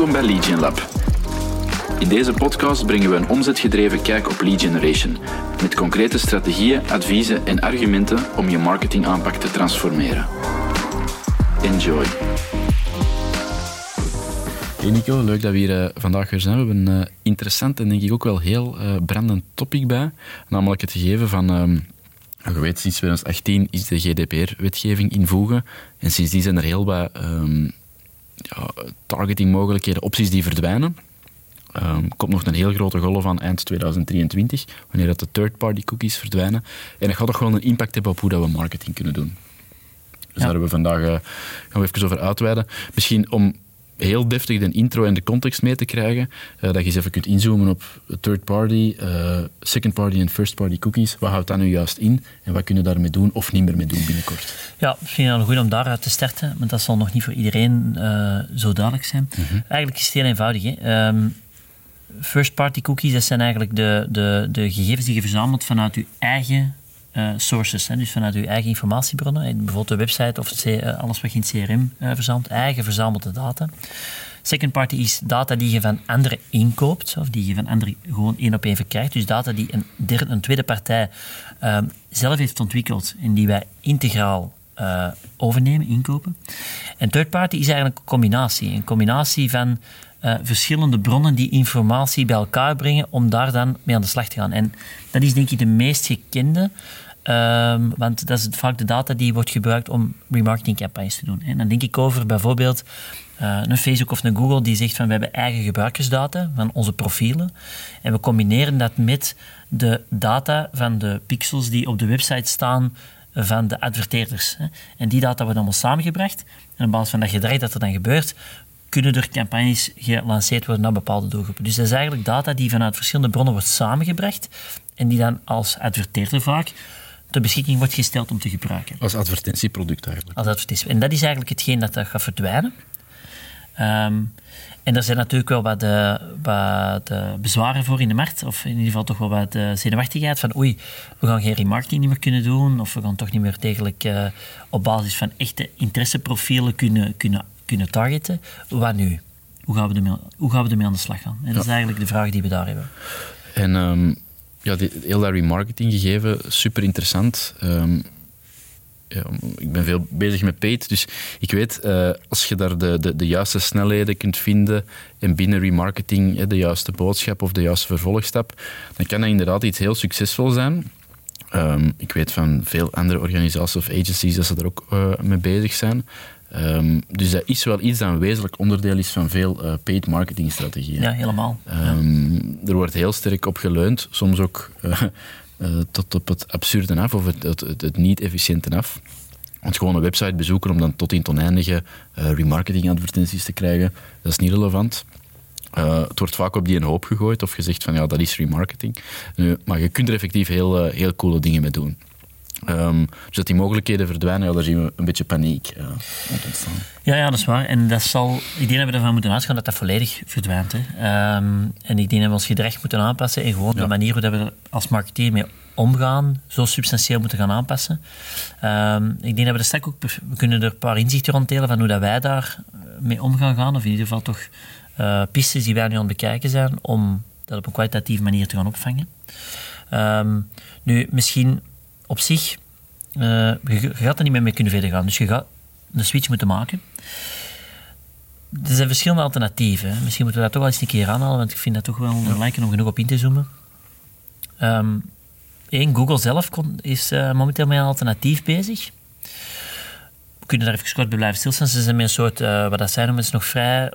Welkom bij Lead Lab. In deze podcast brengen we een omzetgedreven kijk op lead generation, met concrete strategieën, adviezen en argumenten om je marketingaanpak te transformeren. Enjoy. Hey Nico, leuk dat we hier uh, vandaag weer zijn. We hebben een uh, interessant en denk ik ook wel heel uh, brandend topic bij, namelijk het gegeven van... Um, je weet, sinds 2018 is de GDPR-wetgeving invoegen en sindsdien zijn er heel wat um, ja, targetingmogelijkheden, opties die verdwijnen. Um, komt nog een heel grote golf van eind 2023, wanneer dat de third-party cookies verdwijnen. En dat gaat toch wel een impact hebben op hoe dat we marketing kunnen doen. Dus ja. daar hebben we vandaag, uh, gaan we even over uitweiden. Misschien om heel deftig de intro en de context mee te krijgen, uh, dat je eens even kunt inzoomen op third party, uh, second party en first party cookies. Wat houdt dat nu juist in en wat kunnen we daarmee doen of niet meer mee doen binnenkort? Ja, misschien wel goed om daaruit te starten, want dat zal nog niet voor iedereen uh, zo duidelijk zijn. Mm -hmm. Eigenlijk is het heel eenvoudig. Hè? Um, first party cookies, dat zijn eigenlijk de, de, de gegevens die je verzamelt vanuit je eigen uh, sources, dus vanuit uw eigen informatiebronnen, bijvoorbeeld de website of uh, alles wat je in het CRM verzamelt, eigen verzamelde data. Second party is data die je van anderen inkoopt, of die je van anderen gewoon één op één verkrijgt. Dus data die een, derde, een tweede partij zelf heeft ontwikkeld en die wij integraal overnemen, inkopen. En third party is eigenlijk een combinatie. Een combinatie van uh, verschillende bronnen die informatie bij elkaar brengen om daar dan mee aan de slag te gaan. En dat is denk ik de meest gekende, um, want dat is vaak de data die wordt gebruikt om remarketingcampagnes te doen. En dan denk ik over bijvoorbeeld uh, een Facebook of een Google die zegt van we hebben eigen gebruikersdata van onze profielen en we combineren dat met de data van de pixels die op de website staan van de adverteerders. En die data wordt allemaal samengebracht. En op basis van dat gedrag dat er dan gebeurt, kunnen er campagnes gelanceerd worden naar bepaalde doelgroepen. Dus dat is eigenlijk data die vanuit verschillende bronnen wordt samengebracht en die dan als adverteerder vaak ter beschikking wordt gesteld om te gebruiken. Als advertentieproduct eigenlijk. Als advertentie. En dat is eigenlijk hetgeen dat, dat gaat verdwijnen. Um, en er zijn natuurlijk wel wat, de, wat de bezwaren voor in de markt, of in ieder geval toch wel wat de zenuwachtigheid van oei, we gaan geen remarketing niet meer kunnen doen, of we gaan toch niet meer degelijk uh, op basis van echte interesseprofielen kunnen, kunnen kunnen targeten. Wat nu? Hoe gaan we ermee, hoe gaan we ermee aan de slag gaan? En dat is eigenlijk de vraag die we daar hebben. En um, ja, die, heel dat remarketing gegeven, super interessant. Um, ja, ik ben veel bezig met paid, dus ik weet, uh, als je daar de, de, de, juiste snelheden kunt vinden en binnen remarketing de juiste boodschap of de juiste vervolgstap, dan kan dat inderdaad iets heel succesvol zijn. Um, ik weet van veel andere organisaties of agencies dat ze daar ook uh, mee bezig zijn. Um, dus dat is wel iets dat een wezenlijk onderdeel is van veel uh, paid marketingstrategieën. Ja, helemaal. Um, ja. Er wordt heel sterk op geleund, soms ook uh, uh, tot op het absurde af of het, het, het, het niet-efficiënte af. Want gewoon een website bezoeken om dan tot in oneindige remarketing-advertenties te krijgen, dat is niet relevant. het wordt vaak op die een hoop gegooid of gezegd van ja, dat is remarketing. maar je kunt er effectief heel, heel coole dingen mee doen. Um, dus dat die mogelijkheden verdwijnen, ja, daar zien we een beetje paniek uh, ontstaan. Ja, ja, dat is waar. En dat zal, ik denk dat we ervan moeten uitgaan dat dat volledig verdwijnt. Hè. Um, en ik denk dat we ons gedrag moeten aanpassen en gewoon ja. de manier hoe we als marketeer mee omgaan, zo substantieel moeten gaan aanpassen. Um, ik denk dat we de straks ook, we kunnen er een paar inzichten rond delen van hoe dat wij daar mee om gaan gaan, of in ieder geval toch uh, pistes die wij nu aan het bekijken zijn, om dat op een kwalitatieve manier te gaan opvangen. Nu, misschien op zich, uh, je, gaat er niet meer mee kunnen verder gaan. Dus je gaat een switch moeten maken. Er zijn verschillende alternatieven. Misschien moeten we dat toch wel eens een keer aanhalen, want ik vind dat toch wel een lijken om genoeg op in te zoomen. Um, één, Google zelf is uh, momenteel met een alternatief bezig. We kunnen daar even kort bij blijven stilstaan. Ze zijn met een soort, uh, wat dat zijn noemen, is nog vrij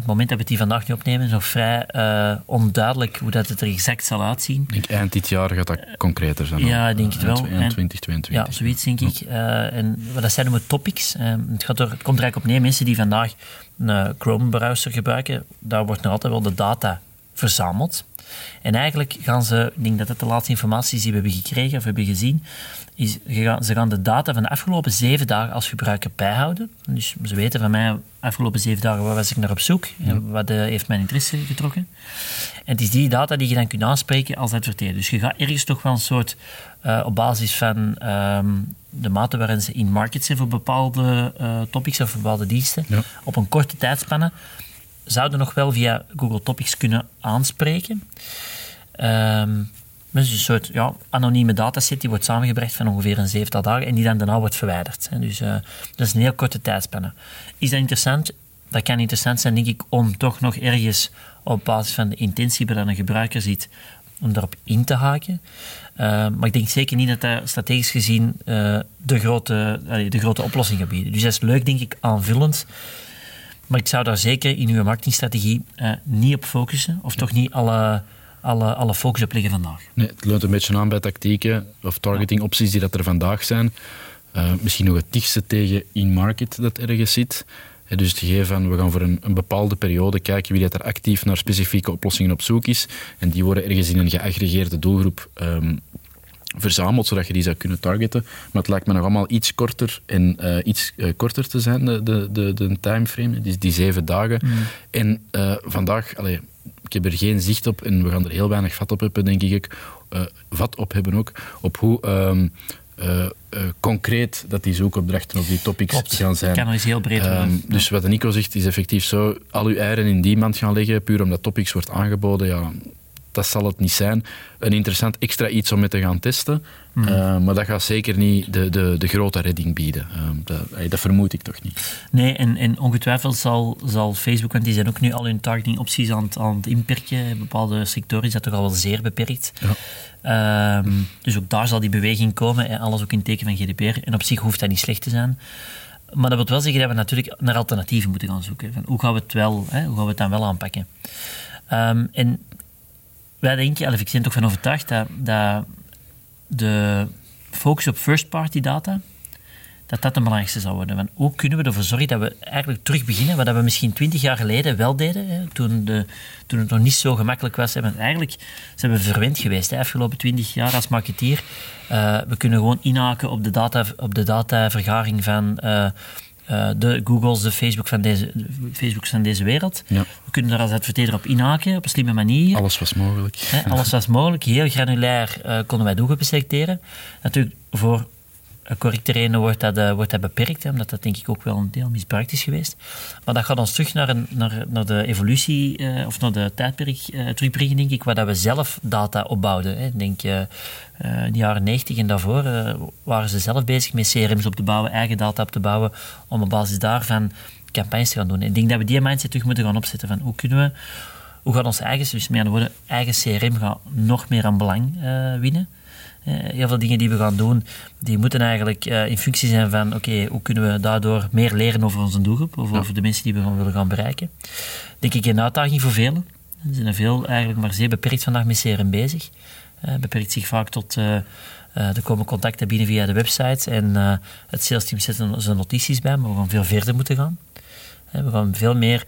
het moment dat we die vandaag niet opnemen, is nog vrij uh, onduidelijk hoe dat het er exact zal uitzien. Ik denk eind dit jaar gaat dat concreter zijn. Ja, ik denk het wel. 2022. Ja, zoiets denk ik. Uh, en dat zijn noemen topics. Uh, het, gaat er, het komt er eigenlijk op neer, mensen die vandaag een Chrome-browser gebruiken, daar wordt nog altijd wel de data verzameld. En eigenlijk gaan ze, ik denk dat dat de laatste informatie is die we hebben gekregen of hebben gezien, is ze gaan de data van de afgelopen zeven dagen als gebruiker bijhouden. Dus ze weten van mij, afgelopen zeven dagen, waar was ik naar op zoek? En wat uh, heeft mijn interesse getrokken? En het is die data die je dan kunt aanspreken als adverteerder. Dus je gaat ergens toch wel een soort, uh, op basis van um, de mate waarin ze in market zijn voor bepaalde uh, topics of bepaalde diensten, ja. op een korte tijdspanne, zouden nog wel via Google Topics kunnen aanspreken. Um, dus een soort ja, anonieme dataset die wordt samengebracht van ongeveer een zevental dagen en die dan daarna wordt verwijderd. Dus uh, dat is een heel korte tijdspanne. Is dat interessant? Dat kan interessant zijn, denk ik, om toch nog ergens op basis van de intentie bij een gebruiker ziet, om daarop in te haken. Uh, maar ik denk zeker niet dat dat strategisch gezien uh, de, grote, de grote oplossing gaat bieden. Dus dat is leuk, denk ik, aanvullend. Maar ik zou daar zeker in uw marketingstrategie niet op focussen, of toch niet alle alle, alle focus op liggen vandaag. Nee, het leunt een beetje aan bij tactieken of targeting opties die dat er vandaag zijn. Uh, misschien nog het dichtste tegen in-market dat ergens zit. dus het gegeven van we gaan voor een, een, bepaalde periode kijken wie dat er actief naar specifieke oplossingen op zoek is. En die worden ergens in een geaggregeerde doelgroep um, verzameld, zodat je die zou kunnen targeten. Maar het lijkt me nog allemaal iets korter en uh, iets uh, korter te zijn, de, de, de, de timeframe, die, die zeven dagen. Mm. En uh, vandaag, allee, ik heb er geen zicht op en we gaan er heel weinig vat op hebben, denk ik. Vat op hebben ook. Op hoe um, uh, uh, concreet dat die zoekopdrachten op die topics Klopt. gaan zijn. kan is heel breed um, Dus wat Nico zegt is effectief zo: al uw eieren in die mand gaan leggen, puur omdat topics wordt aangeboden. Ja, dat zal het niet zijn. Een interessant extra iets om mee te gaan testen. Mm. Uh, maar dat gaat zeker niet de, de, de grote redding bieden. Uh, dat, dat, vermoed ik toch niet. Nee, en, en ongetwijfeld zal, zal Facebook, want die zijn ook nu al hun targeting opties aan, aan het inperken. In bepaalde sectoren is dat toch al wel zeer beperkt. Ja. Um, dus ook daar zal die beweging komen. En alles ook in teken van GDPR. En op zich hoeft dat niet slecht te zijn. Maar dat wil wel zeggen dat we natuurlijk naar alternatieven moeten gaan zoeken. Van hoe gaan we het, wel, hè, hoe gaan we het dan wel aanpakken? Um, en wij denken, of ik ben toch van overtuigd dat, dat de focus op first-party data, dat dat de belangrijkste zou worden. Want hoe kunnen we ervoor zorgen dat we eigenlijk terug beginnen, wat we misschien twintig jaar geleden wel deden, hè, toen, de, toen het nog niet zo gemakkelijk was. Hè, eigenlijk zijn we verwend geweest de afgelopen twintig jaar als marketeer. Uh, we kunnen gewoon inhaken op de, data, op de datavergaring van... Uh, uh, de Googles, de Facebook van deze, de Facebooks van deze wereld. Ja. We kunnen daar als adverteerder op inhaken, op een slimme manier. Alles was mogelijk. Hè, alles was mogelijk. Heel granulair uh, konden wij doelgroepen selecteren. Natuurlijk, voor correcte redenen wordt dat, uh, wordt dat beperkt, hè, omdat dat denk ik ook wel een deel misbruikt is geweest. Maar dat gaat ons terug naar, een, naar, naar de evolutie, uh, of naar de tijdperk uh, terugbrengen, denk ik, waar dat we zelf data opbouwden. Hè. Denk, in de jaren 90 en daarvoor waren ze zelf bezig met CRM's op te bouwen, eigen data op te bouwen, om op basis daarvan campagnes te gaan doen. En ik denk dat we die mindset terug moeten gaan opzetten van hoe kunnen we, hoe gaat ons eigen, dus met andere woorden, eigen CRM gaan nog meer aan belang winnen. Uh, heel veel dingen die we gaan doen, die moeten eigenlijk uh, in functie zijn van oké, hoe kunnen we daardoor meer leren over onze doelgroep, of over de mensen die we gaan willen gaan bereiken. Denk ik een uitdaging voor velen. Er zijn er veel eigenlijk maar zeer beperkt vandaag met CRM bezig. Uh, beperkt zich vaak tot er komen contacten binnen via de website en het sales team zet zijn notities bij, maar we gaan veel verder moeten gaan. we gaan veel meer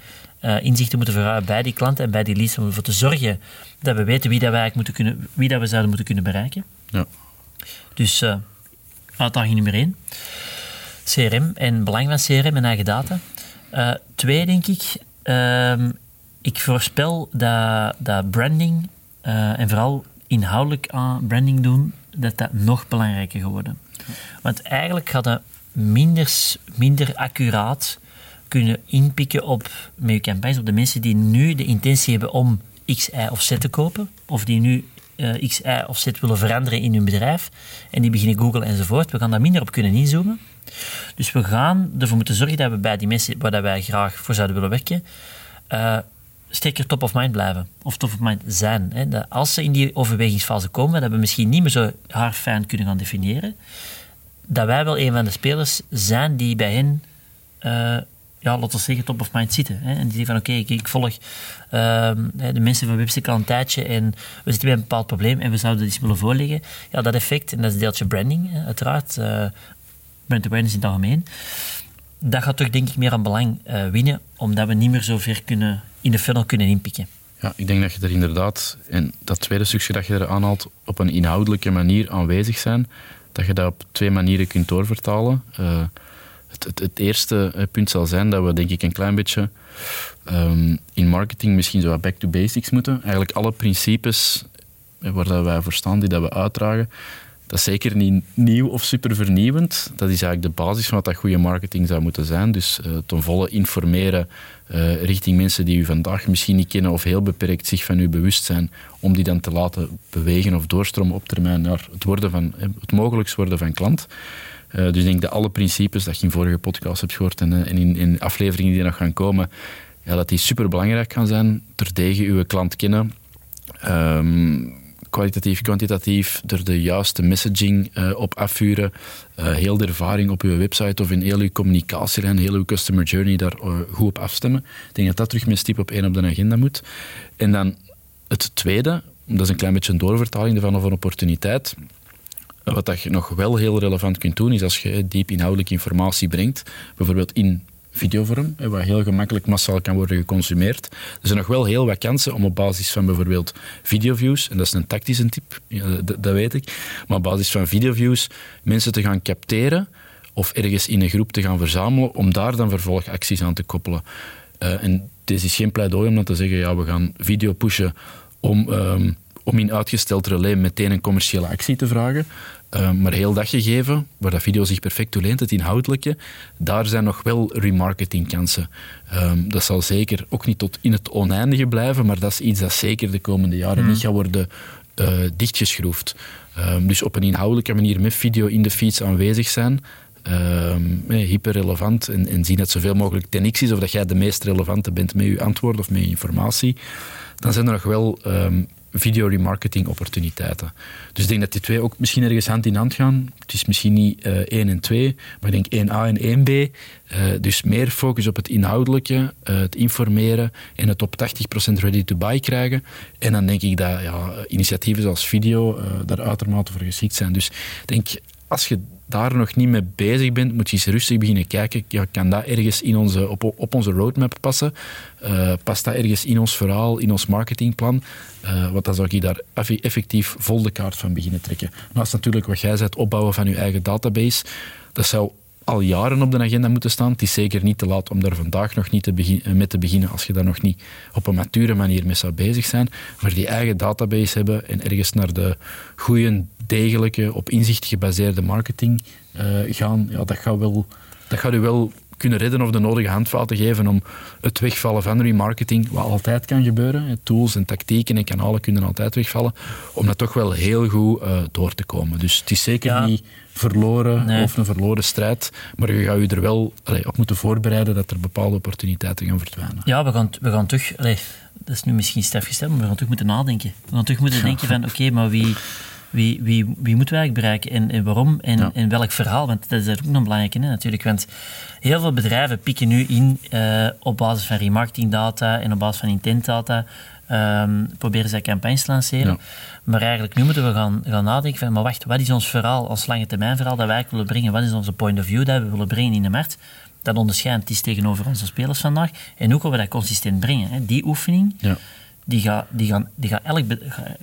inzichten moeten verhouden bij die klanten en bij die leads om ervoor te zorgen dat we weten wie, dat we, eigenlijk moeten kunnen, wie dat we zouden moeten kunnen bereiken. Ja. Dus uh, uitdaging nummer één. CRM en belang van CRM en eigen data. Uh, twee, denk ik. Uh, ik voorspel dat, dat branding uh, en vooral inhoudelijk aan branding doen, dat dat nog belangrijker geworden. Want eigenlijk gaat dat minder, minder accuraat kunnen inpikken op met je campagnes, op de mensen die nu de intentie hebben om X, Y of Z te kopen, of die nu uh, X, Y of Z willen veranderen in hun bedrijf en die beginnen Google enzovoort. We gaan daar minder op kunnen inzoomen. Dus we gaan ervoor moeten zorgen dat we bij die mensen waar wij graag voor zouden willen werken, uh, sterker top of mind blijven. Of top of mind zijn. Hè. Dat als ze in die overwegingsfase komen, dat we misschien niet meer zo haar fijn kunnen gaan definiëren, dat wij wel een van de spelers zijn die bij hen uh, ja, laten we zeggen, top of mind zitten. Hè. En die zeggen van, oké, ik, ik, volg uh, de mensen van Webstick al een tijdje en we zitten bij een bepaald probleem en we zouden iets willen voorleggen. Ja, dat effect, en dat is deeltje branding, uiteraard. Uh, brand awareness in het algemeen. Dat gaat toch denk ik meer aan belang uh, winnen, omdat we niet meer zo ver kunnen, in de funnel kunnen inpikken. Ja, ik denk dat je er inderdaad, en dat tweede stukje dat je er aanhaalt, op een inhoudelijke manier aanwezig zijn, dat je dat op twee manieren kunt doorvertalen. Uh, het, eerste punt zal zijn dat we denk ik een klein beetje um, in marketing misschien zo back to basics moeten. Eigenlijk alle principes waar dat wij voor staan, die dat we uitdragen, Dat is zeker niet nieuw of super vernieuwend. Dat is eigenlijk de basis van wat dat goede marketing zou moeten zijn. Dus uh, ten volle informeren richting mensen die u vandaag misschien niet kennen of heel beperkt zich van u bewust zijn, om die dan te laten bewegen of doorstromen op termijn naar het, worden van, het mogelijks worden van klant. Uh, dus ik denk dat alle principes dat je in vorige podcast hebt gehoord en, en in, in, afleveringen die nog gaan komen, ja, dat die super belangrijk gaan zijn. Terdege uw klant kennen. Um, kwalitatief, kwantitatief, er de juiste messaging uh, op afvuren, heel de ervaring op uw website of in heel uw communicatielijn, heel uw customer journey daar goed op afstemmen. Ik denk dat dat terug met stip op één op de agenda moet. En dan het tweede, dat is een klein beetje een doorvertaling ervan of een opportuniteit. Wat dat je nog wel heel relevant kunt doen, is als je diep inhoudelijke informatie brengt, bijvoorbeeld in videovorm, wat heel gemakkelijk massaal kan worden geconsumeerd. Er zijn nog wel heel wat kansen om op basis van bijvoorbeeld videoviews, en dat is een tactische tip, dat, weet ik, maar op basis van videoviews mensen te gaan capteren of ergens in een groep te gaan verzamelen om daar dan vervolgacties aan te koppelen. Uh, en dit is geen pleidooi om dan te zeggen, ja, we gaan video pushen om, um, om in uitgesteld relais meteen een commerciële actie te vragen. Uh, maar heel dat gegeven, waar dat video zich perfect toe leent, het inhoudelijke, daar zijn nog wel remarketingkansen. Um, dat zal zeker ook niet tot in het oneindige blijven, maar dat is iets dat zeker de komende jaren niet gaat worden uh, dichtgeschroefd. Um, dus op een inhoudelijke manier met video in de feeds aanwezig zijn, um, hyperrelevant en, en zien dat zoveel mogelijk ten x is of dat jij de meest relevante bent met je antwoord of met je informatie, dan zijn er nog wel video remarketing opportuniteiten. Dus ik denk dat die twee ook misschien ergens hand in hand gaan. Het is misschien niet uh, 1 en 2, maar ik denk 1A en 1B. Uh, dus meer focus op het inhoudelijke, uh, het informeren en het op 80% ready to buy krijgen. En dan denk ik dat ja, initiatieven zoals video daar uitermate voor geschikt zijn. Dus ik denk, als je daar nog niet mee bezig bent, moet je eens rustig beginnen kijken. Ja, kan dat ergens in onze, op, op onze roadmap passen? Uh, past dat ergens in ons verhaal, in ons marketingplan? Uh, want dan zou ik daar effectief vol de kaart van beginnen trekken. Naast natuurlijk wat jij zei, het opbouwen van je eigen database. Dat zou al jaren op de agenda moeten staan. Het is zeker niet te laat om daar vandaag nog niet te begin, mee te beginnen als je daar nog niet op een mature manier mee zou bezig zijn. Maar die eigen database hebben en ergens naar de goede, degelijke, op inzicht gebaseerde marketing uh, gaan, ja, dat gaat, wel, dat gaat u wel kunnen redden of de nodige handvaten geven om het wegvallen van remarketing, wat altijd kan gebeuren. Tools en tactieken en kanalen kunnen altijd wegvallen, om dat toch wel heel goed uh, door te komen. Dus het is zeker ja. niet verloren nee. of een verloren strijd, maar je gaat je er wel allee, op moeten voorbereiden dat er bepaalde opportuniteiten gaan verdwijnen. Ja, we gaan, we gaan terug... Allee, dat is nu misschien stef gestemd, maar we gaan terug moeten nadenken. We gaan terug moeten denken van, oké, okay, maar wie wie, wie, wie moeten wij eigenlijk bereiken en, en waarom en, ja. en welk verhaal? Want dat is ook nog belangrijk hè, natuurlijk. Want heel veel bedrijven pikken nu in uh, op basis van remarketingdata en op basis van intentdata. Um, proberen zij campagnes te lanceren. Ja. Maar eigenlijk nu moeten we gaan, gaan nadenken van, maar wacht, wat is ons verhaal, ons lange termijn verhaal dat wij willen brengen? Wat is onze point of view dat we willen brengen in de markt? Dat onderscheidt is tegenover onze spelers vandaag. En hoe kunnen we dat consistent brengen? Hè? Die oefening... Ja die gaat, die gaan, die gaat, elk,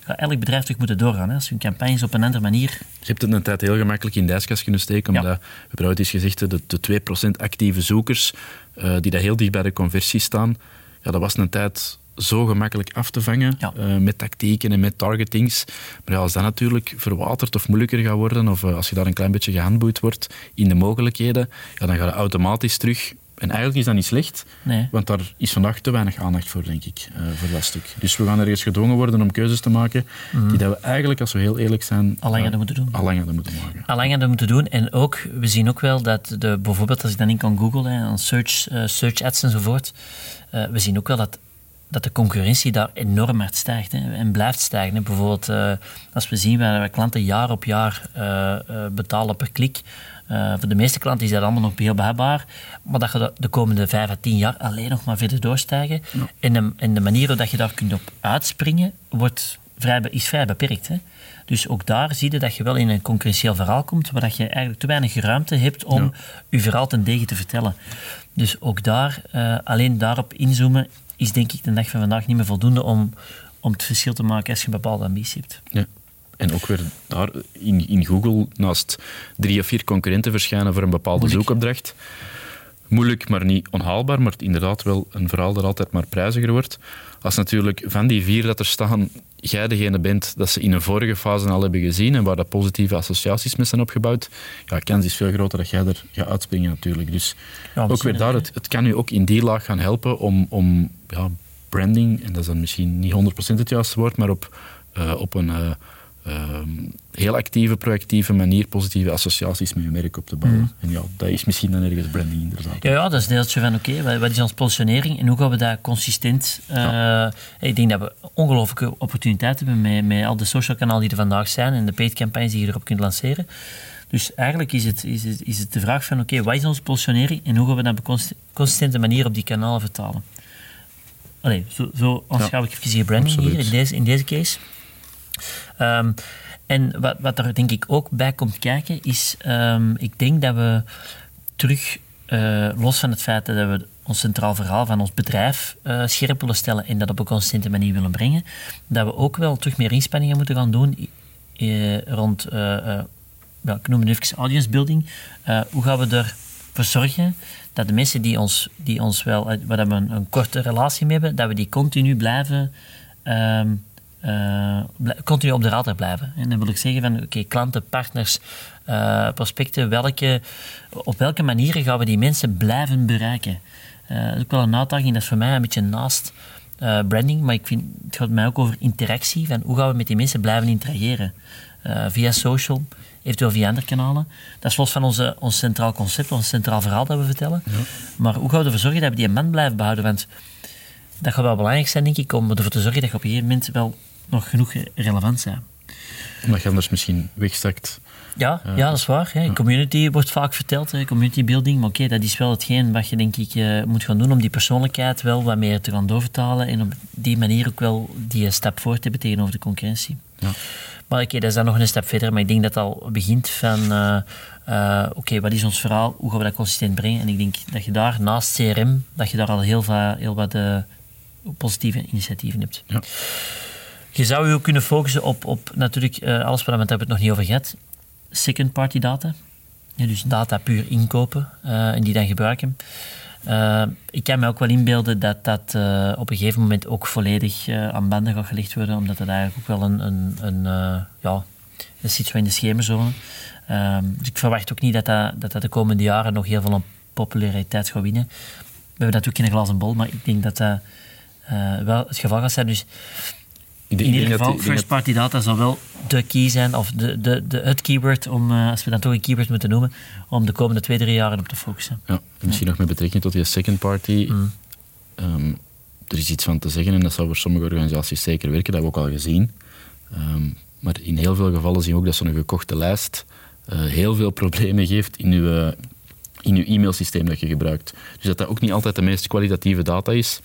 gaat elk bedrijf terug moeten doorgaan. Hè. Als je een campagnes op een andere manier... Je hebt het een tijd heel gemakkelijk in de ijskast kunnen steken, omdat, ja. we hebben ooit eens gezegd, de, de 2% actieve zoekers, uh, die daar heel dicht bij de conversie staan, ja, dat was een tijd zo gemakkelijk af te vangen ja. uh, met tactieken en met targetings. Maar ja, als dat natuurlijk verwaterd of moeilijker gaat worden, of uh, als je daar een klein beetje gehandboeid wordt in de mogelijkheden, ja, dan ga je automatisch terug en eigenlijk is dat niet slecht, nee. want daar is vandaag te weinig aandacht voor, denk ik, uh, voor dat stuk. Dus we gaan ergens gedwongen worden om keuzes te maken mm. die dat we eigenlijk, als we heel eerlijk zijn... Al langer uh, moeten doen. Al langer moeten maken. Al langer moeten doen. En ook, we zien ook wel dat, de, bijvoorbeeld als ik dan in kan googlen, en search, uh, search ads enzovoort, we zien ook wel dat dat de concurrentie daar enorm hard stijgt hè, en blijft stijgen. Hè. Bijvoorbeeld, uh, als we zien waar klanten jaar op jaar uh, uh, betalen per klik, uh, voor de meeste klanten is dat allemaal nog heel behapbaar. Maar dat je de komende vijf à tien jaar alleen nog maar verder doorstijgen. Ja. En, de, en de manier waarop je daar kunt op uitspringen, wordt vrij, is vrij beperkt. Hè? Dus ook daar zie je dat je wel in een concurrentieel verhaal komt, waar dat je eigenlijk te weinig ruimte hebt om ja. je verhaal ten degen te vertellen. Dus ook daar, uh, alleen daarop inzoomen, is denk ik de dag van vandaag niet meer voldoende om, om het verschil te maken als je een bepaalde ambitie hebt. Ja. En ook weer daar in, in Google naast drie of vier concurrenten verschijnen voor een bepaalde Moeilijk. zoekopdracht. moeilijk, maar niet onhaalbaar, maar inderdaad wel een verhaal dat altijd maar prijziger wordt. Als natuurlijk van die vier dat er staan, jij degene bent dat ze in een vorige fase al hebben gezien en waar dat positieve associaties mee zijn opgebouwd, ja, kans is veel groter dat jij er gaat uitspringen natuurlijk. Dus Ja, ook weer daar, het, het kan u ook in die laag gaan helpen om, om ja, branding, en dat is dan misschien niet 100% het juiste woord, maar op, eh, op een eh, ehm, heel actieve, proactieve manier positieve associaties met je merk op te bouwen. En ja, dat is misschien dan ergens branding inderdaad. Ja, ja, dat is deeltje van oké, wat, wat is onze positionering en hoe gaan we dat consistent... eh, Ik denk dat we ongelooflijke opportuniteiten hebben met, met al de social kanalen die er vandaag zijn en de paid campagnes die je erop kunt lanceren. Dus eigenlijk is het, is het, is het de vraag van oké, wat is onze positionering en hoe gaan we dat op een consi- consistente manier op die kanalen vertalen? Allee, zo, zo ik je branding hier in deze, in deze case. Ehm, en wat, wat er denk ik ook bij komt kijken is, ehm, ik denk dat we terug, eh, los van het feit dat we ons centraal verhaal van ons bedrijf eh, scherp willen stellen en dat op een consistente manier willen brengen, dat we ook wel terug meer inspanningen moeten gaan doen eh, rond, ik noem het even audience building. Hoe gaan we ervoor zorgen dat de mensen die ons, die ons wel, waar we een, een korte relatie mee hebben, dat we die continu blijven ehm, bl- continu op de radar blijven. En dan wil ik zeggen van, oké, klanten, partners, eh, prospecten, welke, op welke manieren gaan we die mensen blijven bereiken? Eh, dat is ook wel een uitdaging, dat is voor mij een beetje naast branding, maar ik vind, het gaat mij ook over interactie, van hoe gaan we met die mensen blijven interageren? Via social, eventueel via andere kanalen. Dat is los van onze, ons centraal concept, ons centraal verhaal dat we vertellen. Maar hoe gaan we ervoor zorgen dat we die man blijven behouden? Want dat gaat wel belangrijk zijn, denk ik, om ervoor te zorgen dat je op een gegeven moment wel nog genoeg relevant bent. Omdat je anders misschien wegstakt. Ja, ja, dat is waar. Hè. Community wordt vaak verteld, hè. community building. Maar oké, dat is wel hetgeen wat je denk ik eh, moet gaan doen om die persoonlijkheid wel wat meer te gaan doorvertalen en op die manier ook wel die stap voor te hebben tegenover de concurrentie. Ja. Maar oké, dat is dan nog een stap verder. Maar ik denk dat het al begint van... eh, eh, oké, wat is ons verhaal? Hoe gaan we dat consistent brengen? En ik denk dat je daar, naast CRM, dat je daar al heel, va- heel wat eh, positieve initiatieven hebt. Ja. Je zou je ook kunnen focussen op, op natuurlijk eh, alles waar we hebben het nog niet over gehad. Second party data. Ja, dus data puur inkopen eh, en die dan gebruiken. Eh, ik kan me ook wel inbeelden dat dat op een gegeven moment ook volledig aan banden gaat gelegd worden, omdat dat eigenlijk ook wel een, een, een ja, dat zit zo in de schemerzone. Ehm, dus ik verwacht ook niet dat dat, dat dat de komende jaren nog heel veel aan populariteit gaat winnen. We hebben natuurlijk geen glazen bol, maar ik denk dat dat wel het geval gaat zijn. Dus in ieder geval, first party data zal wel de key zijn, of de, de, de, het keyword, om, eh, als we dan toch een keyword moeten noemen, om de komende twee, drie jaren op te focussen. Ja, misschien nog met betrekking tot die second party. Mm. Ehm, er is iets van te zeggen en dat zou voor sommige organisaties zeker werken, dat hebben we ook al gezien. Ehm, maar in heel veel gevallen zien we ook dat zo'n gekochte lijst eh, heel veel problemen geeft in uw, eh, in uw e-mailsysteem dat je gebruikt. Dus dat dat ook niet altijd de meest kwalitatieve data is,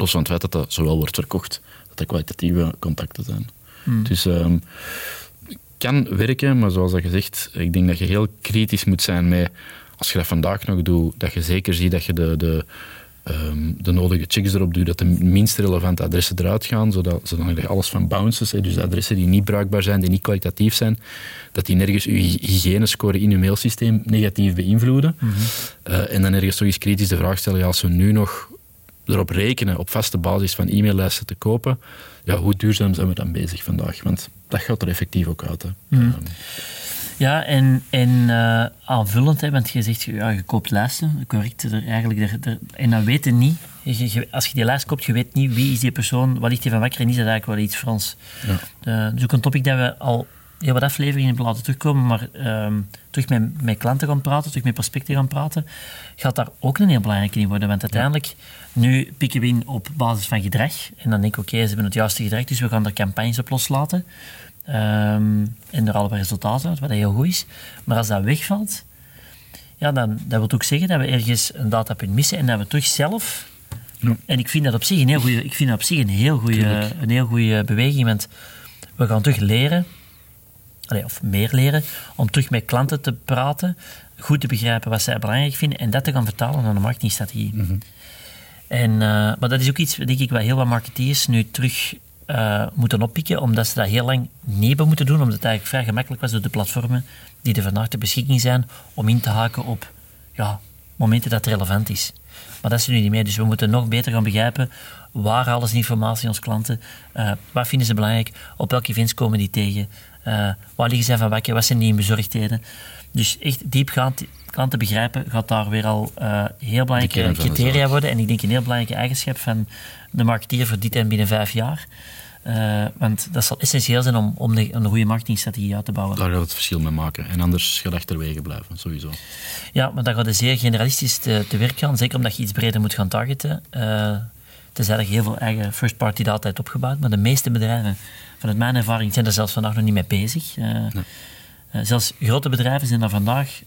los van het feit dat dat zowel wordt verkocht, dat dat kwalitatieve contacten zijn. Dus ehm, kan werken, maar zoals dat gezegd, ik denk dat je heel kritisch moet zijn met, als je dat vandaag nog doet, dat je zeker ziet dat je de, de, ehm, de nodige checks erop doet, dat de minst relevante adressen eruit gaan, zodat, zodat je alles van bounces, dus de adressen die niet bruikbaar zijn, die niet kwalitatief zijn, dat die nergens je hy- hygiënescore in je mailsysteem negatief beïnvloeden. Eh, en dan ergens toch eens kritisch de vraag stellen, ja, als we nu nog erop rekenen op vaste basis van e-maillijsten te kopen, ja, hoe duurzaam zijn we dan bezig vandaag? Want dat gaat er effectief ook uit. Hè. Ehm, Ja, en, en eh, aanvullend, hè, want je zegt, ja, je koopt lijsten, correct, er, eigenlijk, er, er- en dan weten niet, je, je- als je die lijst koopt, je weet niet wie is die persoon, wat ligt die van wakker en is dat eigenlijk wel iets Frans. Ja. Eh, dus ook een topic dat we al heel wat afleveringen hebben laten terugkomen, maar ehm, terug met, met klanten gaan praten, terug met prospecten gaan praten, gaat daar ook een heel belangrijke in worden. Want uiteindelijk, nu pikken we in op basis van gedrag. En dan denk ik, oké, ze hebben het juiste gedrag, dus we gaan er campagnes op loslaten. Ehm, en er alle resultaten uit, wat heel goed is. Maar als dat wegvalt, ja, dan dat wil ook zeggen dat we ergens een datapunt missen en dat we terug zelf... Ja. En ik vind dat op zich een heel goede, ik vind dat op zich een heel goede, een heel goede beweging, want we gaan terug leren, allee, of meer leren, om terug met klanten te praten, goed te begrijpen wat zij belangrijk vinden en dat te gaan vertalen naar een marketingstrategie. En, eh, maar dat is ook iets, denk ik, wat heel wat marketeers nu terug eh, moeten oppikken, omdat ze dat heel lang niet hebben moeten doen, omdat het eigenlijk vrij gemakkelijk was door de platformen die er vandaag ter beschikking zijn, om in te haken op ja, momenten dat het relevant is. Maar dat is nu niet meer. Dus we moeten nog beter gaan begrijpen waar alles informatie onze klanten, uh, wat vinden ze belangrijk, op welke events komen die tegen, uh, waar liggen zij van wakker, wat zijn die bezorgdheden. Dus echt diepgaand klanten begrijpen gaat daar weer al uh, heel belangrijke criteria worden. En ik denk een heel belangrijke eigenschap van de marketeer voor dit en binnen vijf jaar. Uh, want dat zal essentieel zijn om, om de, een goede marketingstrategie uit te bouwen. Daar gaat het verschil mee maken. En anders gaat achterwege blijven, sowieso. Ja, maar dan gaat het zeer generalistisch te, te werk gaan. Zeker omdat je iets breder moet gaan targeten. Uh, tenzij je heel veel eigen first-party data hebt opgebouwd. Maar de meeste bedrijven, vanuit mijn ervaring, zijn er zelfs vandaag nog niet mee bezig. Uh, nee. zelfs grote bedrijven zijn daar vandaag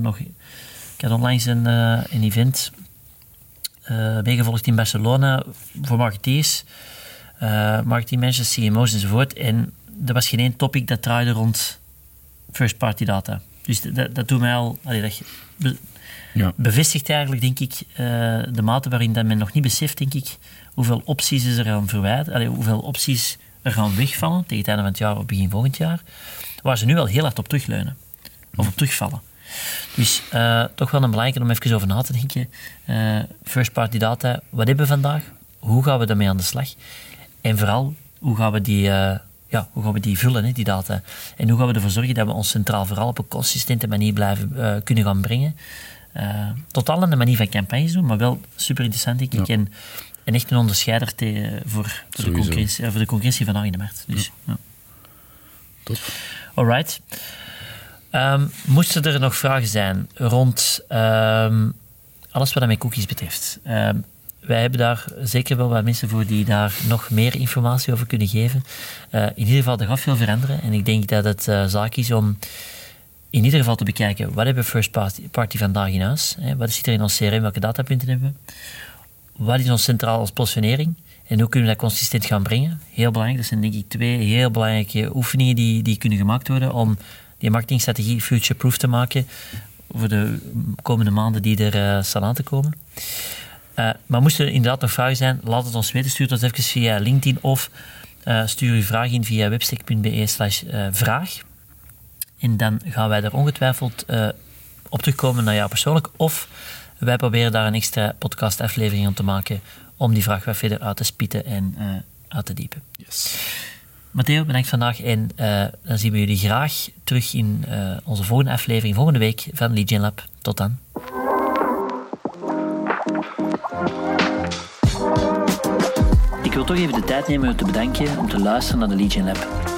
nog... Ik had onlangs een, een event meegevolgd in Barcelona voor marketeers marketingmanagers, CMO's enzovoort. En er was geen één topic dat draaide rond first-party data. Dus dat, dat doet mij al... Allee, dat ja. bevestigt eigenlijk, denk ik, uh, de mate waarin dat men nog niet beseft, denk ik, hoeveel opties er gaan verwijderen, hoeveel opties er gaan wegvallen tegen het einde van het jaar of begin volgend jaar, waar ze nu wel heel hard op terugleunen. Of op terugvallen. Dus uh, toch wel een belangrijke om even over na te denken. Uh, first party data, wat hebben we vandaag? Hoe gaan we daarmee aan de slag? En vooral, hoe gaan we die, uh, ja, hoe gaan we die vullen, hè, die data? En hoe gaan we ervoor zorgen dat we ons centraal vooral op een consistente manier blijven kunnen gaan brengen? Uh, totaal aan de manier van campagnes doen, maar wel super interessant, denk ik. Ja. En, en, echt een onderscheider te, voor, voor, de concurrentie, voor de concurrentie van in de markt. Dus, ja. ja. Alright. Um, moesten er nog vragen zijn rond um, alles wat met cookies betreft? Um, wij hebben daar zeker wel wat mensen voor die daar nog meer informatie over kunnen geven. Uh, in ieder geval, er gaat veel veranderen. En ik denk dat het uh, zaak is om in ieder geval te bekijken wat hebben first party, vandaag in huis. Hè? Wat zit er in ons CRM, welke datapunten hebben we? Wat is ons centraal als positionering? En hoe kunnen we dat consistent gaan brengen? Heel belangrijk. Dat zijn denk ik twee heel belangrijke oefeningen die, die kunnen gemaakt worden om die marketingstrategie future-proof te maken voor de komende maanden die er uh, staan aan te komen. Uh, maar moesten er inderdaad nog vragen zijn, laat het ons weten. Stuur het even via LinkedIn of uh, stuur uw vraag in via webstack.be slash vraag. En dan gaan wij er ongetwijfeld op terugkomen naar jou persoonlijk. Of wij proberen daar een extra podcast aflevering om te maken om die vraag wat verder uit te spieten en uit te diepen. Yes. Matteo, bedankt vandaag en dan zien we jullie graag terug in onze volgende aflevering volgende week van Lead Lab. Tot dan. wil toch even de tijd nemen om te bedanken om te luisteren naar de Legion Lab.